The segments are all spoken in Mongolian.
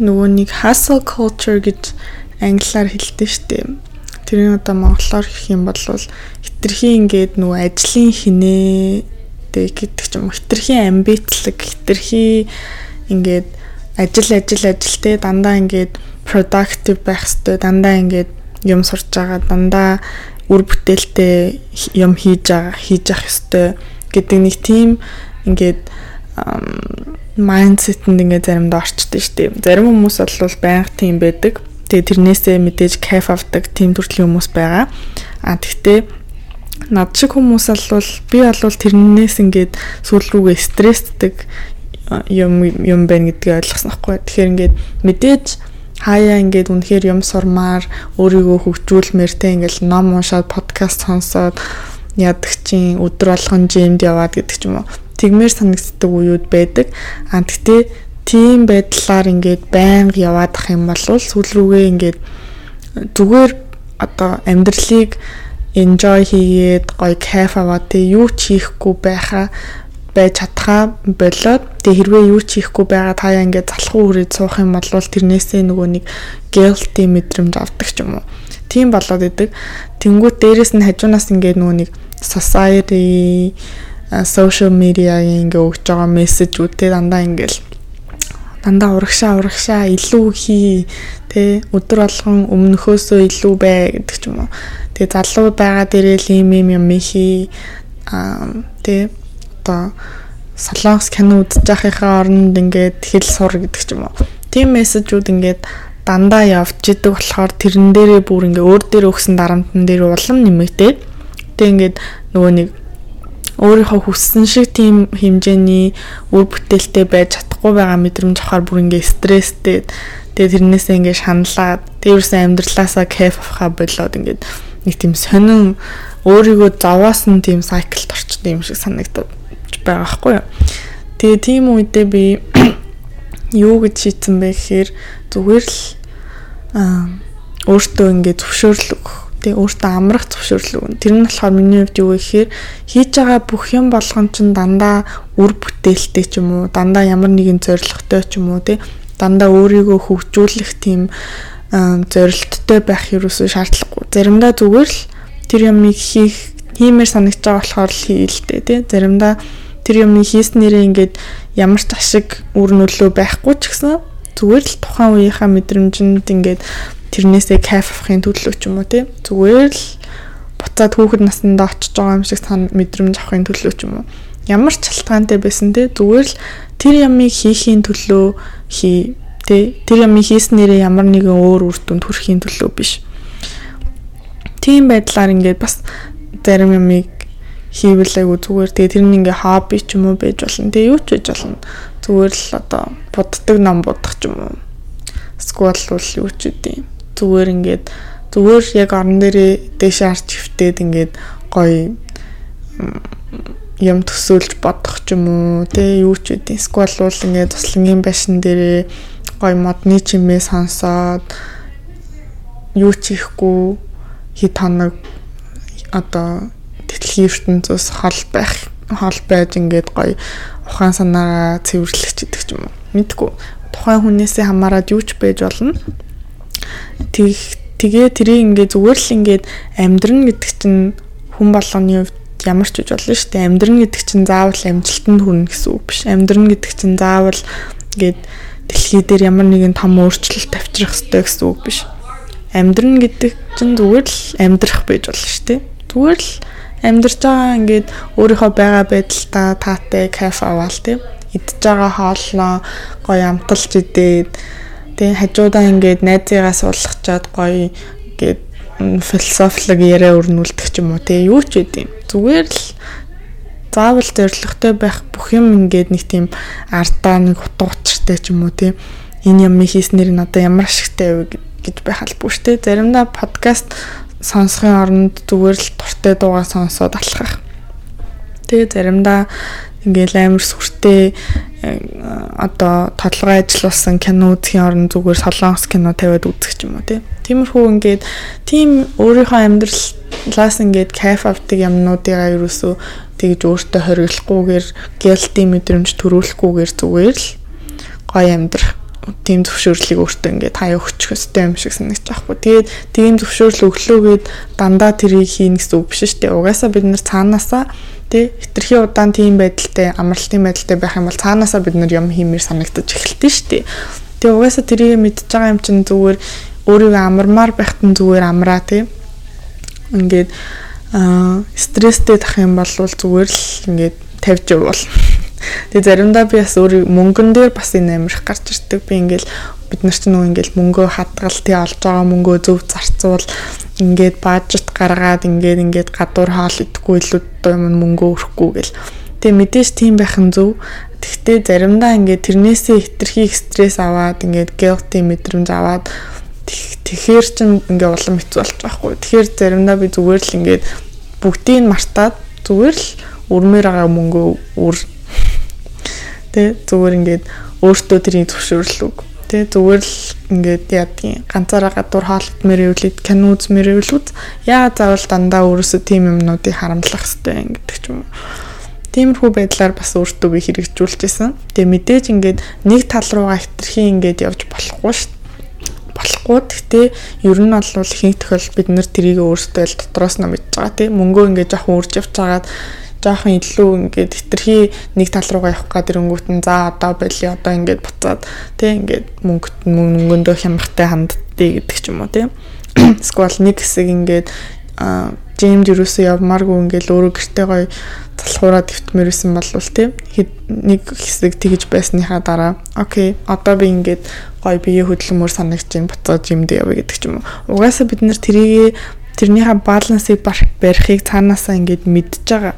нөгөө нэг hustle culture гэж англиар хэлдэг штэ. Тэрийг одоо монголоор хэлэх юм бол хитрхи ингээд нөгөө ажлын хинээ гэдэг ч юм уу. Хитрхи амбицлог хитрхи ингээд ажил ажил ажил те. Дандаа ингээд productive байх хэрэгтэй дандаа ингээд юм сурч байгаа. Дандаа үр бүтээлтэй юм хийж байгаа хийж явах хэрэгтэй гэдэг нэг тийм ингээд майндсетэнд ингээд заримдаа орчдөг шүү дээ. Зарим хүмүүс бол байнга тийм байдаг. Тэгээ тэрнээсээ мэдээж кайф авдаг тийм төрлийн хүмүүс байгаа. А тэгтээ над шиг хүмүүс бол би бол тэрнээс ингээд сүүл рүүгээ стресстэй юм юм байна гэдгийг ойлгосон байхгүй. Тэгэхээр ингээд мэдээж хаяа ингээд үнэхээр юм сурмаар өөрийгөө хөгжүүлмээр те ингээд ном уншаад подкаст сонсоод яадаг чинь өдөр болгон жимд яваад гэдэг ч юм уу. Тэгмээр санагддаг үеуд байдаг. А тэгтээ тийм байдлаар ингээд байнга яваад ах юм бол сүүл рүүгээ ингээд зүгээр одоо амьдралыг enjoy хийгээд гоё кайф аваад тэг юу ч хийхгүй байхаа байж чадхаа болоод тэг хэрвээ юу ч хийхгүй байгаа таяа ингээд залхуу үрээд суух юм бол тэрнээсээ нөгөө нэг guilty мэдрэмж авдаг ч юм уу. Тийм болоод идэг. Тэнгүүт дээрэс нь хажуунаас ингээд нөгөө нэг society social media-ийн ингээд өгч байгаа мессежүүдтэй дандаа ингээд дандаа урагшаа урагшаа илүү хий тэ өдөр болгон өмнөхөөсөө илүү бай гэдэг ч юм уу. Тэгээ залуу байгаа дээрээ л ийм юм хий аа тэ одоо солонгос кино үзэж байхынхаа оронд ингээд хэл сур гэдэг ч юм уу. Тим мессежүүд ингээд дандаа явж идэг болохоор тэрэн дээрээ бүр ингээ өөр дээр өгсөн дарамтан дээр улам нэмэгдээд тэг ингээд нөгөө нэг өөрийнхөө хүссэн шиг тийм хэмжээний үр бүтээлтэй байж чадахгүй байгаа мэдрэмж авахаар бүр ингээ стресстэй тэгээ тэрнээсээ ингээ шаналаад тэрээс амьдралаасаа кайф авахаа болоод ингээ нэг тийм сонин өөрийгөө нь тийм сайклд орчсон юм шиг санагдаж байгаа байхгүй юу. Тэгээ тийм үедээ би юу гэж шийдсэн бэ гэхээр зүгээр л аа өөртөө ингээ зөвшөөрөл өгөх тий өөртөө амрах зөвшөөрлөг. Тэр нь болохоор миний хувьд юу гэхээр хийж байгаа бүх юм болгон ч дандаа үр бүтээлтэй ч юм уу, дандаа ямар нэгэн зорилготой ч юм уу тий дандаа өөрийгөө хөгжүүлэх тийм зорилттой байх юусоо шаардлагагүй. Заримдаа зүгээр л тэр юмыг хийх хиймээр санагдаж байгаа болохоор л хийлдэ тий. Заримдаа тэр юмыг хийснээрээ ингээд ямар ч ашиг үр нөлөө байхгүй ч гэсэн зүгээр л тухайн үеийнхаа мэдрэмжинд ингээд тэрнээсээ кайф авахын төлөө ч юм уу тий? Зүгээр л буцаад хүүхэд насндаа очиж байгаа юм шиг сан мэдрэмж авахын төлөө ч юм уу? Ямар ч шалтгаантай байсан тий? Зүгээр л тэр ямыг хийхийн төлөө хий тий? Тэр ямыг хийснээрээ ямар нэгэн өөр үр дүнд хүрэхийн төлөө биш. Тийм байдлаар ингээд бас зарим ямыг хийвэлээгүй зүгээр тэгээ тэр нь ингээ хобби ч юм уу байж болно тэгээ юу ч байж болно. Зүгээр л одоо буддаг ном будах ч юм уу? Сквал бол юу ч үгүй зүгээр ингээд зүгээр яг орон дээрээ дэше арч хөвтөөд ингээд гоё юм төсөөлж бодох ч юм уу те юу ч үгүй. Сквал бол ингээд туслангийн байшин дээрээ гоё модны чимээ сонсоод юу ч хийхгүй хит хоног одоо дэлхийн ертөнцөөс хол байх хол байж ингээд гоё ухаан санаагаа цэвэрлэх гэдэг ч юм уу. Мэдгүй. Тухайн хүнээсээ хамаарад юу ч байж болно Тэг тэгээ тэрийг ингээ зүгээр л ингээд амьдрын гэдэг чинь хүн болгоны хувьд ямар ч үж болно шүү дээ. Амьдрын гэдэг чинь заавал амжилтанд хүрнэ гэсэн үг биш. Амьдрын гэдэг чинь заавал ингээд дэлхий дээр ямар нэгэн том өөрчлөлт авчрах хэрэгтэй гэсэн үг биш. Амьдрын гэдэг чинь зүгээр л амьдрах байж болно шүү дээ. Зүгээр л амьдарч байгаа ингээд өөрийнхөө байгаа байдалтай таатай кайф аваал тийм идж байгаа хоолноо гоё амталж идээд Тэгээ хажуудаа ингээд найзыгаа суулгачаад гоё ингээд философик яриа өрнүүлдэг ч юм уу тэгээ юу ч үгүй. Зүгээр л заавал зоригтой байх бүх юм ингээд нэг тийм артаа нэг утга учиртай ч юм уу тийм энэ юм хийснээр надад ямар ашигтай вэ гэж байх албагүй дээ. Заримдаа подкаст сонсохын оронд зүгээр л туртай дуугаа сонсоод алхах. Тэгээ заримдаа ингээл амар сүртэй одоо тодлогоо ажилласан кино үзхийн оронд зүгээр солонгос кино тавиад үзэх юм уу тиймэрхүү ингээд тийм өөрийнхөө амьдралаас ингээд кайф авдаг юмнуудыгаа ерөөсөө тэгж өөртөө хориглохгүйгээр guilty мэдрэмж төрүүлэхгүйгээр зүгээр л гоё амьдрах тийм зөвшөөрлийг өөртөө ингээд хаяа өгчих ёстой юм шиг санагдаж байхгүй. Тэгээд тийм зөвшөөрөл өглөөгээд дандаа тэрийг хийнэ гэсэн үг биш шүү дээ. Угаасаа бид нэр цаанаасаа тий хитрхи удаан тийм байдалтай амралтын байдалтай байх юм бол цаанаасаа бид нар юм хиймээр санагдаж эхэлтэн шүү дээ. Тэгээ угаасаа тэрийг мэдж байгаа юм чинь зүгээр өөрийгөө амармаар байхтан зүгээр амраа тий. Ингээд аа стресстэй тах юм бол зүгээр л ингээд тавьж явбал Тэгээ заримдаа би бас өөр мөнгөн дээр бас энэ амирх гарч ирдэг. Би ингээл бид нар ч нөгөө ингээл мөнгөө хадгал тий олж байгаа мөнгөө зөв зарцуул ингээд бажет гаргаад ингээд ингээд гадуур хаал идэхгүй илүү юм мөнгөө өрөхгүй гэл. Тэгээ мэдээж тийм байх нь зөв. Тэгтээ заримдаа ингээд тэрнээсээ хитрхи стресс аваад ингээд guilty мэдрэмж аваад тэгэхээр чин ингээ улам хэцүү болж байгаа хгүй. Тэгэхээр заримдаа би зүгээр л ингээд бүгдийг мартаад зүгээр л өрмөр байгаа мөнгөө үр Тэ зүгээр ингээд өөртөө тэрийг зөвшөөрлөг. Тэ зүгээр л ингээд яадгийн ганцаараа гадуур хаалтмэр өвлөд кино үзмэр өвлүүд яа заавал дандаа өөрөөсөө тийм юмнуудыг харамлах хэрэгтэй гэдэг ч юм уу. Тиймэрхүү байдлаар бас өөртөө би хэрэгжүүлж исэн. Тэгээ мэдээж ингээд нэг тал руугаа хитрхи ингээд явж болохгүй шүү болохгүй. Гэхдээ ер нь бол ихэнх тохиолдолд бид нэр тэрийг өөрсдөө л дотроос нь мэдж байгаа тийм мөнгөө ингээд жоохон үрж явж байгаад жоохон илүү ингээд хитрхи нэг тал руугаа явах гад ирэнгүүт нь за одоо байли одоо ингээд буцаад тий ингээд мөнгө мөнгөндөө хямрахтай ханддээ гэдэг ч юм уу тий. Эсвэл нэг хэсэг ингээд жимд юусэн явмааргүй ингээд өөрөө гэртээ гоё залхуураад өвтмөр исэн болвол тий нэг хэсэг тэгж байсныхаа дараа окей одоо би ингээд гоё бие хөдөлмөр санагч юм буцаад жимд явъя гэдэг ч юм уу. Угаасаа бид нэр тэрийг тэрнийхээ балансыг барихыг цаанаасаа ингээд мэдж байгаа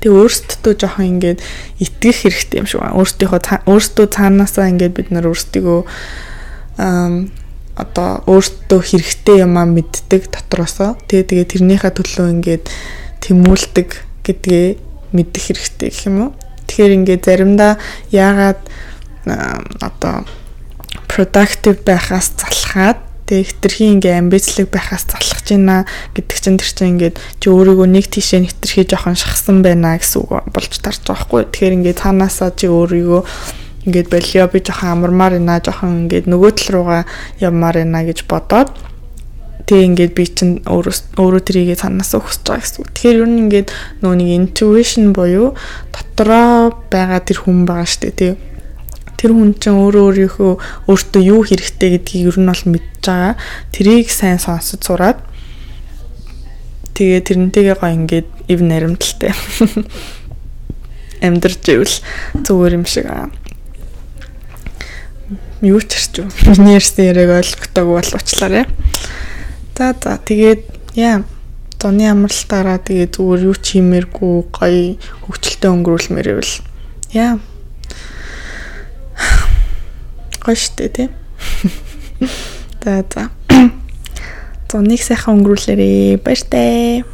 Тэгээ өөрсдөө жоохон ингээд итгэх хэрэгтэй юм шиг байна. Өөрсдийнхөө өөрсдөө цаанаасаа ингээд бид нар өөрсдийгөө одоо өөртөө хэрэгтэй юмаа мэддэг дотроосоо тэгээ тэгээ тэрнийхээ төлөө ингээд тэмүүлдэг гэдгээ мэдэх хэрэгтэй гэх юм уу. Тэгэхээр ингээд заримдаа яагаад одоо productive байхаас залхаад Тэгээ хитрхи ингээ амбицлог байхаас залхаж байна гэдэг чинь тэр чинь ингээд чи өөрийгөө нэг тийшээ хитрхи жоохон шахсан байна гэсэн үг болж тарж байгаа хгүй. Тэгэхээр ингээ цаанаасаа чи өөрийгөө ингээд болио би жоохон амармаар байна жоохон ингээд нөгөө тал руугаа явмаар байна гэж бодоод тэгээ ингээд би чинь өөрөө тэрийгээ цаанаас өгсөж байгаа гэсэн. Тэгэхээр ер нь ингээд нөгөө нэг intuition буюу дотроо байгаа тэр хүн байгаа дээ тий тэр хүн чинь өөрөө өөрийнхөө өөртөө юу хэрэгтэй гэдгийг ер нь бол мэдж байгаа. Тэрийг сайн сонсож сураад тэгээ тэрнтэйгээ гоё ингээд ив наримталтай амьдарч ивэл зүгээр юм шиг аа. Юу ч хэрч юу. Миний ярьсан яриаг ойлгохтойг бол уучлаарай. За за тэгээд яа зуны амралтаараа тэгээ зүгээр юу ч хиймээргүй гоё хөвчлөлтөд өнгөрүүлмээр ивэл яа гоё штэ тий. За за. За нэг сайхан өнгөрүүлээрээ баяртай.